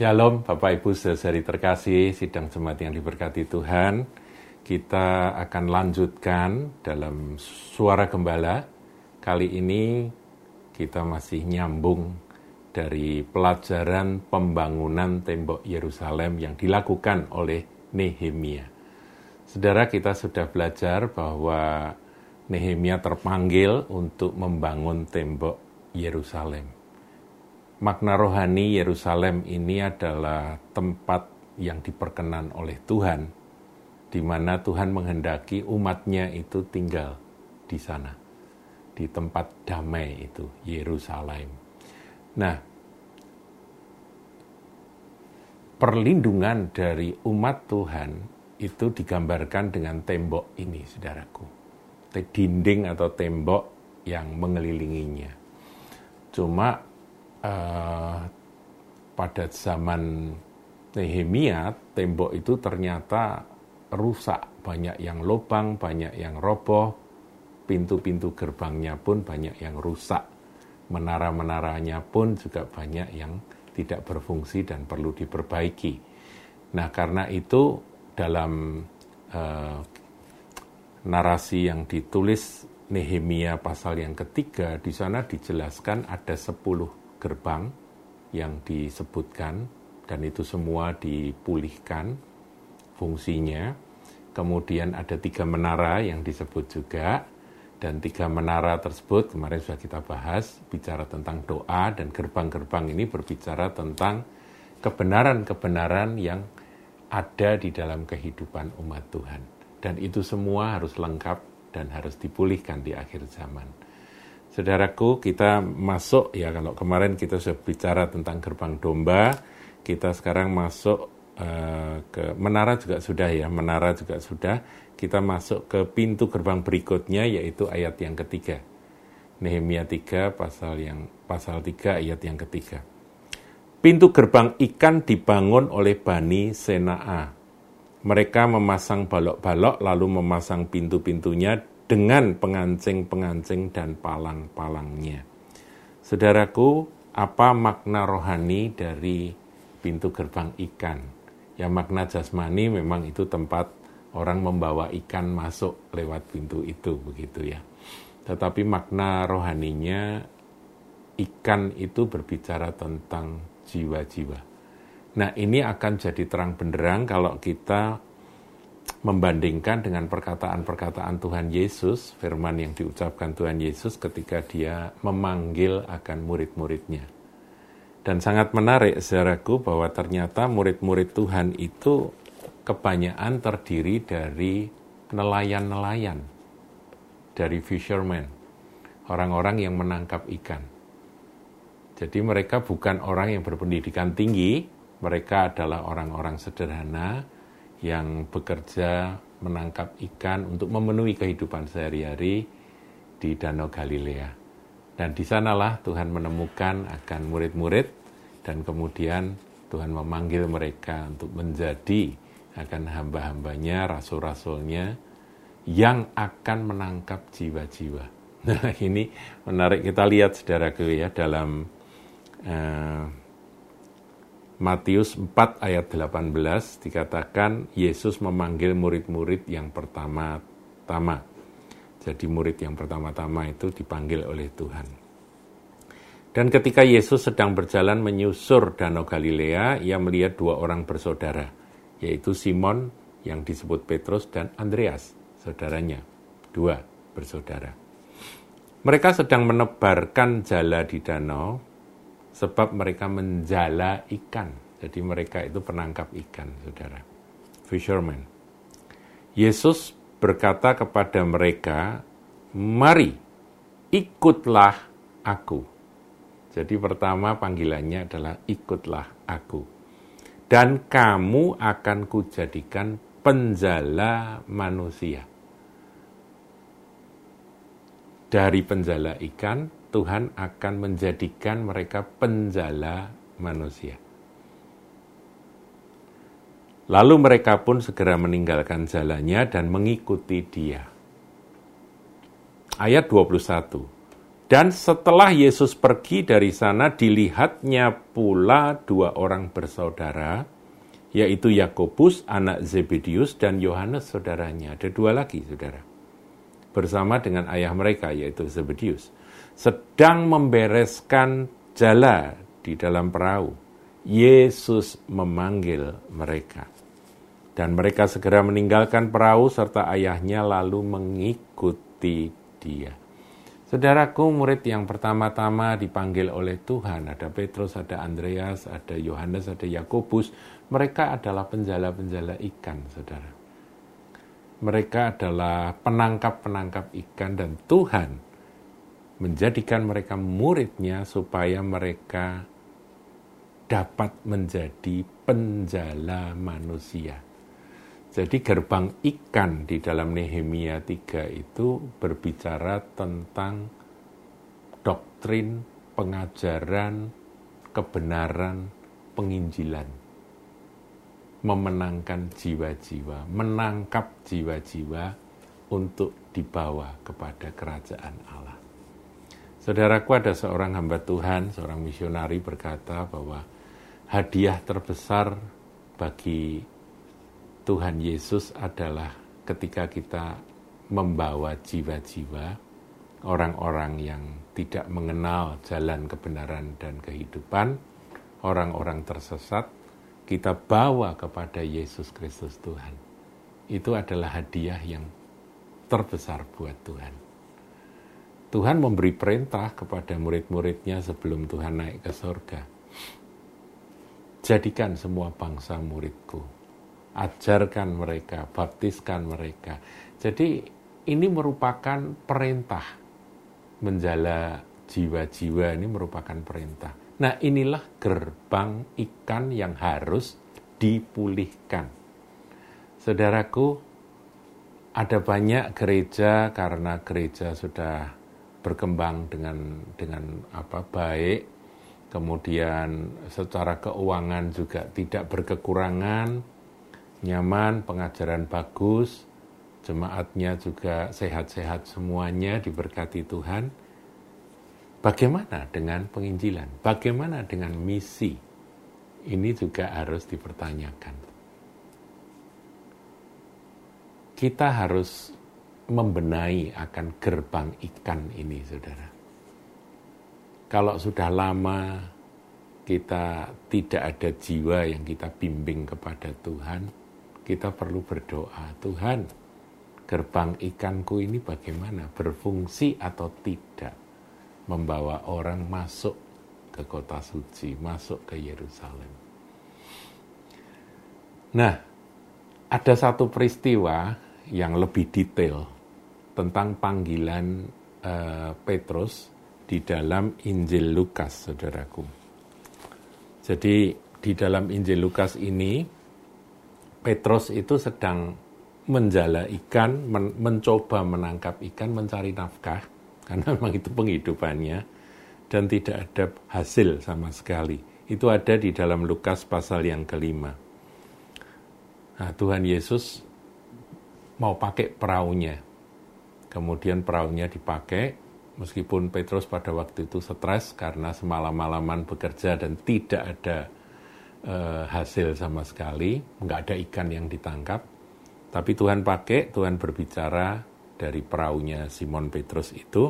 Shalom Bapak Ibu saudari terkasih, sidang jemaat yang diberkati Tuhan. Kita akan lanjutkan dalam suara gembala. Kali ini kita masih nyambung dari pelajaran pembangunan tembok Yerusalem yang dilakukan oleh Nehemia. Saudara kita sudah belajar bahwa Nehemia terpanggil untuk membangun tembok Yerusalem makna rohani Yerusalem ini adalah tempat yang diperkenan oleh Tuhan, di mana Tuhan menghendaki umatnya itu tinggal di sana, di tempat damai itu, Yerusalem. Nah, perlindungan dari umat Tuhan itu digambarkan dengan tembok ini, saudaraku. Dinding atau tembok yang mengelilinginya. Cuma uh, pada zaman Nehemia tembok itu ternyata rusak, banyak yang lubang, banyak yang roboh, pintu-pintu gerbangnya pun banyak yang rusak, menara-menaranya pun juga banyak yang tidak berfungsi dan perlu diperbaiki. Nah, karena itu dalam uh, narasi yang ditulis Nehemia pasal yang ketiga, di sana dijelaskan ada sepuluh gerbang yang disebutkan dan itu semua dipulihkan fungsinya. Kemudian ada tiga menara yang disebut juga dan tiga menara tersebut kemarin sudah kita bahas bicara tentang doa dan gerbang-gerbang ini berbicara tentang kebenaran-kebenaran yang ada di dalam kehidupan umat Tuhan. Dan itu semua harus lengkap dan harus dipulihkan di akhir zaman. Saudaraku, kita masuk ya kalau kemarin kita sudah bicara tentang gerbang domba, kita sekarang masuk uh, ke menara juga sudah ya, menara juga sudah. Kita masuk ke pintu gerbang berikutnya yaitu ayat yang ketiga. Nehemia 3 pasal yang pasal 3 ayat yang ketiga. Pintu gerbang ikan dibangun oleh Bani Senaa. Mereka memasang balok-balok lalu memasang pintu-pintunya dengan pengancing-pengancing dan palang-palangnya. Saudaraku, apa makna rohani dari pintu gerbang ikan? Ya makna jasmani memang itu tempat orang membawa ikan masuk lewat pintu itu begitu ya. Tetapi makna rohaninya ikan itu berbicara tentang jiwa-jiwa. Nah, ini akan jadi terang benderang kalau kita membandingkan dengan perkataan-perkataan Tuhan Yesus, firman yang diucapkan Tuhan Yesus ketika dia memanggil akan murid-muridnya. Dan sangat menarik saudaraku bahwa ternyata murid-murid Tuhan itu kebanyakan terdiri dari nelayan-nelayan, dari fishermen, orang-orang yang menangkap ikan. Jadi mereka bukan orang yang berpendidikan tinggi, mereka adalah orang-orang sederhana, yang bekerja menangkap ikan untuk memenuhi kehidupan sehari-hari di Danau Galilea. Dan di sanalah Tuhan menemukan akan murid-murid dan kemudian Tuhan memanggil mereka untuk menjadi akan hamba-hambanya, rasul-rasulnya yang akan menangkap jiwa-jiwa. Nah ini menarik kita lihat saudaraku ya dalam uh, Matius 4 ayat 18 dikatakan Yesus memanggil murid-murid yang pertama-tama. Jadi murid yang pertama-tama itu dipanggil oleh Tuhan. Dan ketika Yesus sedang berjalan menyusur Danau Galilea, ia melihat dua orang bersaudara, yaitu Simon yang disebut Petrus dan Andreas, saudaranya. Dua bersaudara. Mereka sedang menebarkan jala di danau sebab mereka menjala ikan. Jadi mereka itu penangkap ikan, saudara. Fisherman. Yesus berkata kepada mereka, mari ikutlah aku. Jadi pertama panggilannya adalah ikutlah aku. Dan kamu akan kujadikan penjala manusia. Dari penjala ikan, Tuhan akan menjadikan mereka penjala manusia. Lalu mereka pun segera meninggalkan jalannya dan mengikuti dia. Ayat 21. Dan setelah Yesus pergi dari sana, dilihatnya pula dua orang bersaudara, yaitu Yakobus, anak Zebedius, dan Yohanes, saudaranya. Ada dua lagi, saudara. Bersama dengan ayah mereka, yaitu Zebedius. Sedang membereskan jala di dalam perahu. Yesus memanggil mereka. Dan mereka segera meninggalkan perahu serta ayahnya lalu mengikuti dia. Saudaraku, murid yang pertama-tama dipanggil oleh Tuhan, ada Petrus, ada Andreas, ada Yohanes, ada Yakobus. Mereka adalah penjala-penjala ikan, saudara. Mereka adalah penangkap-penangkap ikan dan Tuhan menjadikan mereka muridnya supaya mereka dapat menjadi penjala manusia. Jadi gerbang ikan di dalam Nehemia 3 itu berbicara tentang doktrin, pengajaran, kebenaran, penginjilan. Memenangkan jiwa-jiwa, menangkap jiwa-jiwa untuk dibawa kepada kerajaan Allah. Saudaraku ada seorang hamba Tuhan, seorang misionari berkata bahwa hadiah terbesar bagi Tuhan Yesus adalah ketika kita membawa jiwa-jiwa orang-orang yang tidak mengenal jalan kebenaran dan kehidupan, orang-orang tersesat, kita bawa kepada Yesus Kristus Tuhan. Itu adalah hadiah yang terbesar buat Tuhan. Tuhan memberi perintah kepada murid-muridnya sebelum Tuhan naik ke surga. Jadikan semua bangsa muridku ajarkan mereka, baptiskan mereka. Jadi ini merupakan perintah menjala jiwa-jiwa ini merupakan perintah. Nah inilah gerbang ikan yang harus dipulihkan. Saudaraku, ada banyak gereja karena gereja sudah berkembang dengan dengan apa baik, kemudian secara keuangan juga tidak berkekurangan, nyaman, pengajaran bagus, jemaatnya juga sehat-sehat semuanya diberkati Tuhan. Bagaimana dengan penginjilan? Bagaimana dengan misi? Ini juga harus dipertanyakan. Kita harus membenahi akan gerbang ikan ini, saudara. Kalau sudah lama kita tidak ada jiwa yang kita bimbing kepada Tuhan, kita perlu berdoa, Tuhan, gerbang ikanku ini bagaimana? Berfungsi atau tidak? Membawa orang masuk ke kota suci, masuk ke Yerusalem. Nah, ada satu peristiwa yang lebih detail tentang panggilan uh, Petrus di dalam Injil Lukas, saudaraku. Jadi di dalam Injil Lukas ini Petrus itu sedang menjala ikan, men mencoba menangkap ikan, mencari nafkah, karena memang itu penghidupannya, dan tidak ada hasil sama sekali. Itu ada di dalam Lukas pasal yang kelima. Nah, Tuhan Yesus mau pakai perahunya. Kemudian perahunya dipakai, meskipun Petrus pada waktu itu stres karena semalam-malaman bekerja dan tidak ada uh, hasil sama sekali, nggak ada ikan yang ditangkap. Tapi Tuhan pakai, Tuhan berbicara dari perahunya Simon Petrus itu.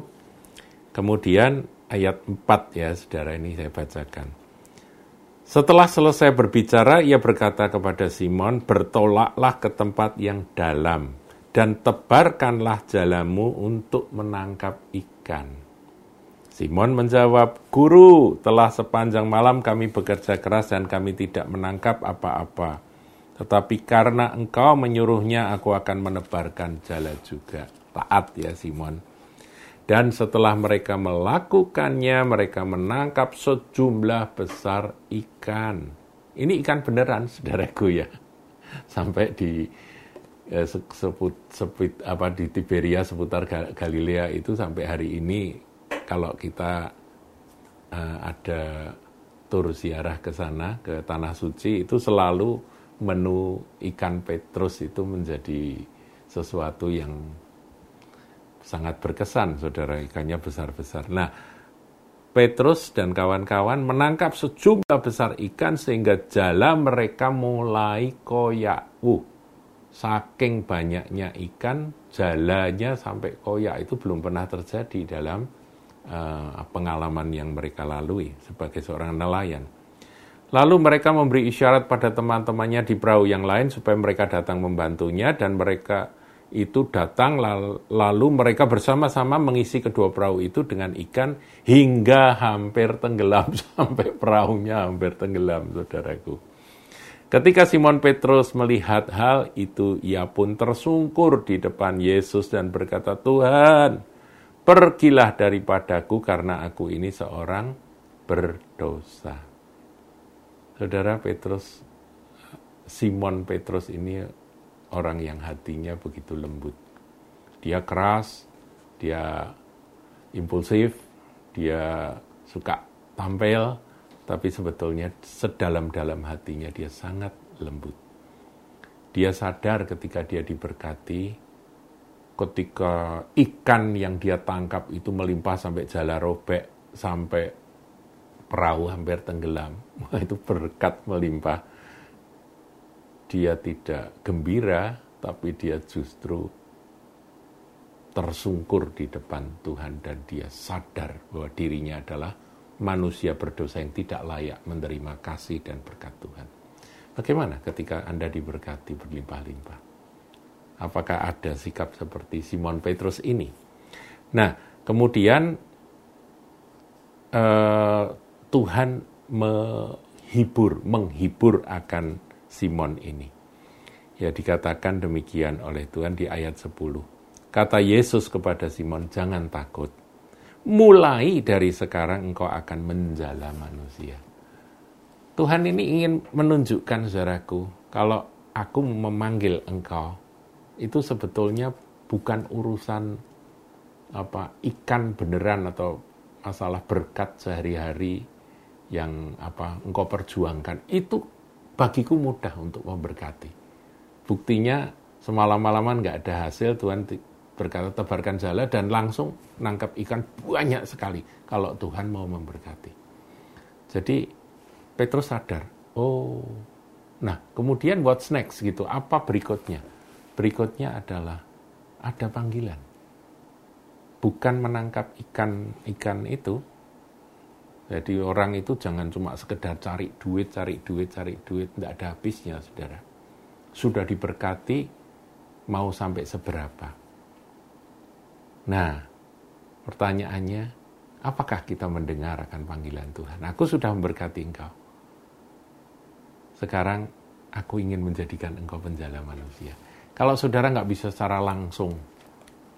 Kemudian ayat 4 ya saudara ini saya bacakan. Setelah selesai berbicara, ia berkata kepada Simon, bertolaklah ke tempat yang dalam dan tebarkanlah jalamu untuk menangkap ikan. Simon menjawab, Guru, telah sepanjang malam kami bekerja keras dan kami tidak menangkap apa-apa. Tetapi karena engkau menyuruhnya, aku akan menebarkan jala juga. Taat ya Simon. Dan setelah mereka melakukannya, mereka menangkap sejumlah besar ikan. Ini ikan beneran, saudaraku ya. Sampai di eh, sebut, sebut apa di Tiberia seputar Galilea itu sampai hari ini kalau kita uh, ada tur ziarah ke sana ke tanah suci itu selalu menu ikan petrus itu menjadi sesuatu yang sangat berkesan, saudara ikannya besar-besar. Nah, Petrus dan kawan-kawan menangkap sejumlah besar ikan sehingga jala mereka mulai koyak. Uh, saking banyaknya ikan, jalanya sampai koyak itu belum pernah terjadi dalam uh, pengalaman yang mereka lalui sebagai seorang nelayan. Lalu mereka memberi isyarat pada teman-temannya di perahu yang lain supaya mereka datang membantunya dan mereka itu datang lalu mereka bersama-sama mengisi kedua perahu itu dengan ikan hingga hampir tenggelam sampai perahunya hampir tenggelam saudaraku. Ketika Simon Petrus melihat hal itu, ia pun tersungkur di depan Yesus dan berkata, Tuhan, pergilah daripadaku karena aku ini seorang berdosa. Saudara Petrus, Simon Petrus ini orang yang hatinya begitu lembut. Dia keras, dia impulsif, dia suka tampil, tapi sebetulnya sedalam-dalam hatinya dia sangat lembut. Dia sadar ketika dia diberkati, ketika ikan yang dia tangkap itu melimpah sampai jala robek, sampai perahu hampir tenggelam. Itu berkat melimpah dia tidak gembira, tapi dia justru tersungkur di depan Tuhan dan dia sadar bahwa dirinya adalah manusia berdosa yang tidak layak menerima kasih dan berkat Tuhan. Bagaimana ketika Anda diberkati berlimpah-limpah? Apakah ada sikap seperti Simon Petrus ini? Nah, kemudian eh, Tuhan menghibur, menghibur akan Simon ini. Ya dikatakan demikian oleh Tuhan di ayat 10. Kata Yesus kepada Simon, jangan takut. Mulai dari sekarang engkau akan menjala manusia. Tuhan ini ingin menunjukkan saudaraku, kalau aku memanggil engkau, itu sebetulnya bukan urusan apa ikan beneran atau masalah berkat sehari-hari yang apa engkau perjuangkan. Itu bagiku mudah untuk memberkati. Buktinya semalam-malaman nggak ada hasil, Tuhan berkata tebarkan jala dan langsung nangkap ikan banyak sekali kalau Tuhan mau memberkati. Jadi Petrus sadar, oh, nah kemudian what's next gitu, apa berikutnya? Berikutnya adalah ada panggilan. Bukan menangkap ikan-ikan itu, jadi orang itu jangan cuma sekedar cari duit, cari duit, cari duit, tidak ada habisnya, saudara. Sudah diberkati, mau sampai seberapa? Nah, pertanyaannya, apakah kita mendengar akan panggilan Tuhan? Aku sudah memberkati engkau. Sekarang aku ingin menjadikan engkau penjala manusia. Kalau saudara nggak bisa secara langsung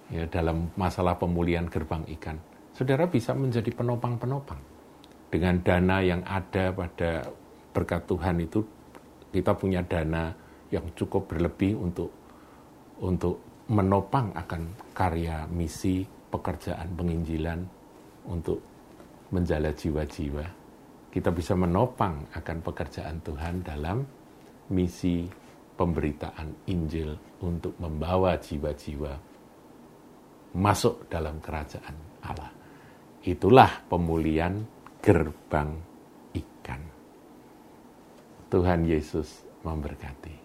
ya dalam masalah pemulihan gerbang ikan, saudara bisa menjadi penopang-penopang dengan dana yang ada pada berkat Tuhan itu kita punya dana yang cukup berlebih untuk untuk menopang akan karya misi pekerjaan penginjilan untuk menjala jiwa-jiwa. Kita bisa menopang akan pekerjaan Tuhan dalam misi pemberitaan Injil untuk membawa jiwa-jiwa masuk dalam kerajaan Allah. Itulah pemulihan gerbang ikan. Tuhan Yesus memberkati.